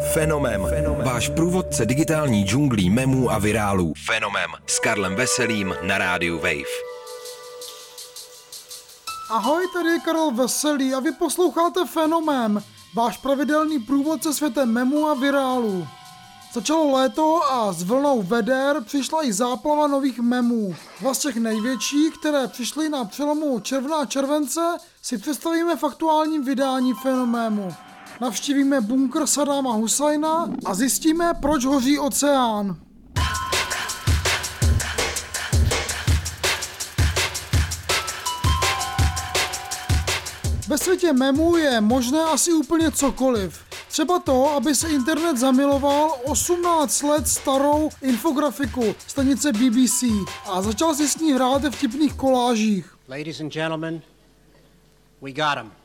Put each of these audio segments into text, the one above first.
Fenomem. Fenomem. Váš průvodce digitální džunglí memů a virálů. Fenomem. S Karlem Veselým na rádiu Wave. Ahoj, tady je Karel Veselý a vy posloucháte Fenomem, váš pravidelný průvodce světem memů a virálů. Začalo léto a s vlnou veder přišla i záplava nových memů. Dva z těch největších, které přišly na přelomu června a července, si představíme v aktuálním vydání fenoménu. Navštívíme bunkr Sadáma Husajna a zjistíme, proč hoří oceán. Ve světě memů je možné asi úplně cokoliv. Třeba to, aby se internet zamiloval 18 let starou infografiku stanice BBC a začal si s ní hrát ve vtipných kolážích. Ladies and gentlemen, we got him.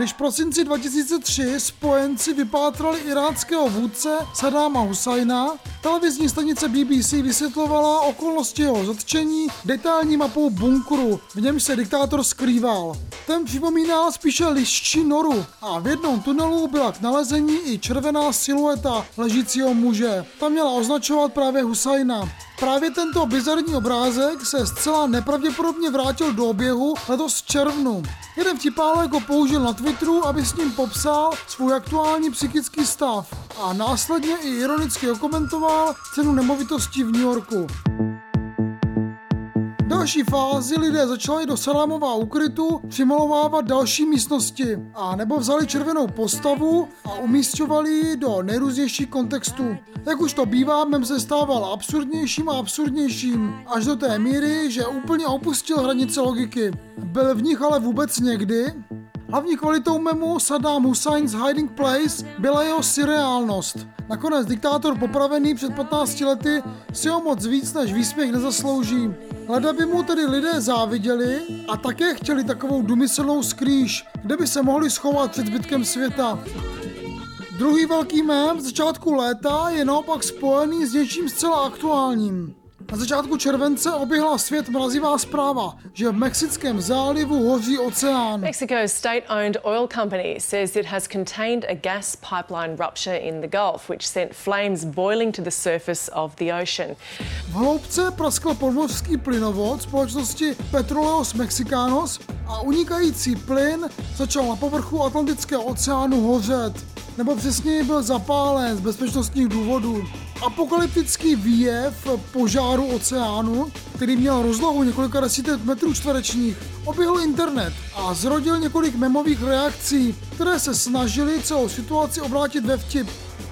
Když v prosinci 2003 spojenci vypátrali iráckého vůdce Sadáma Husajna, televizní stanice BBC vysvětlovala okolnosti jeho zatčení detailní mapou bunkru, v něm se diktátor skrýval. Ten připomínal spíše liščí noru a v jednom tunelu byla k nalezení i červená silueta ležícího muže. Ta měla označovat právě Husajna. Právě tento bizarní obrázek se zcela nepravděpodobně vrátil do oběhu letos v červnu. Jeden vtipálek ho použil na Twitteru, aby s ním popsal svůj aktuální psychický stav a následně i ironicky okomentoval cenu nemovitostí v New Yorku další fázi lidé začali do salámová ukrytu přimalovávat další místnosti a nebo vzali červenou postavu a umístovali ji do nejrůznějších kontextů. Jak už to bývá, mem se stával absurdnějším a absurdnějším, až do té míry, že úplně opustil hranice logiky. Byl v nich ale vůbec někdy? Hlavní kvalitou memu Saddam Hussein's Hiding Place byla jeho surreálnost. Nakonec diktátor popravený před 15 lety si ho moc víc než výsměch nezaslouží. Hleda by mu tedy lidé záviděli a také chtěli takovou důmyslnou skrýž, kde by se mohli schovat před zbytkem světa. Druhý velký mém z začátku léta je naopak spojený s něčím zcela aktuálním. Na začátku července oběhla svět mrazivá zpráva, že v Mexickém zálivu hoří oceán. Mexico's state-owned oil company says it has contained a gas pipeline rupture in the Gulf, which sent flames boiling to the surface of the ocean. V hloubce praskl podmořský plynovod společnosti Petroleos Mexicanos a unikající plyn začal na povrchu Atlantického oceánu hořet. Nebo přesněji byl zapálen z bezpečnostních důvodů. Apokalyptický výjev požáru oceánu, který měl rozlohu několika desítek metrů čtverečních, oběhl internet a zrodil několik memových reakcí, které se snažily celou situaci obrátit ve vtip.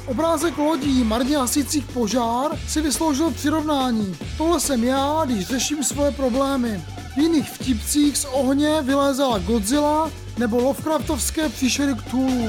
Obrázek lodí marně hasících požár si vysloužil přirovnání. Tohle jsem já, když řeším svoje problémy. V jiných vtipcích z ohně vylézala Godzilla nebo Lovecraftovské příšery Cthulhu.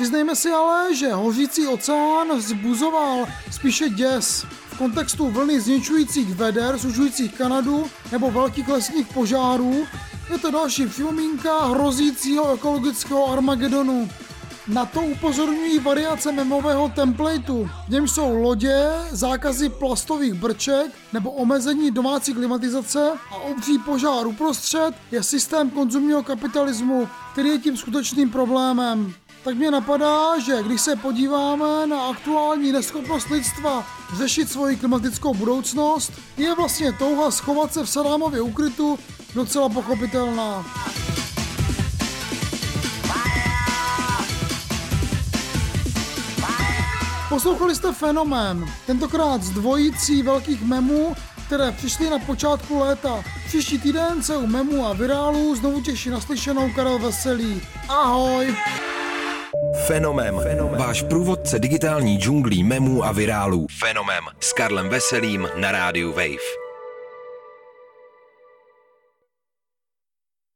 Přiznejme si ale, že hořící oceán vzbuzoval spíše děs. V kontextu vlny zničujících veder, sužujících Kanadu nebo velkých lesních požárů je to další připomínka hrozícího ekologického Armagedonu. Na to upozorňují variace memového templateu, v němž jsou lodě, zákazy plastových brček nebo omezení domácí klimatizace a obří požár uprostřed je systém konzumního kapitalismu, který je tím skutečným problémem tak mě napadá, že když se podíváme na aktuální neschopnost lidstva řešit svoji klimatickou budoucnost, je vlastně touha schovat se v Sadámově ukrytu docela pochopitelná. Poslouchali jste fenomén, tentokrát z dvojicí velkých memů, které přišly na počátku léta. Příští týden se u memů a virálů znovu těší naslyšenou Karel Veselý. Ahoj! Fenomem. Fenomem. Váš průvodce digitální džunglí memů a virálů. Fenomem. S Karlem Veselým na rádiu Wave.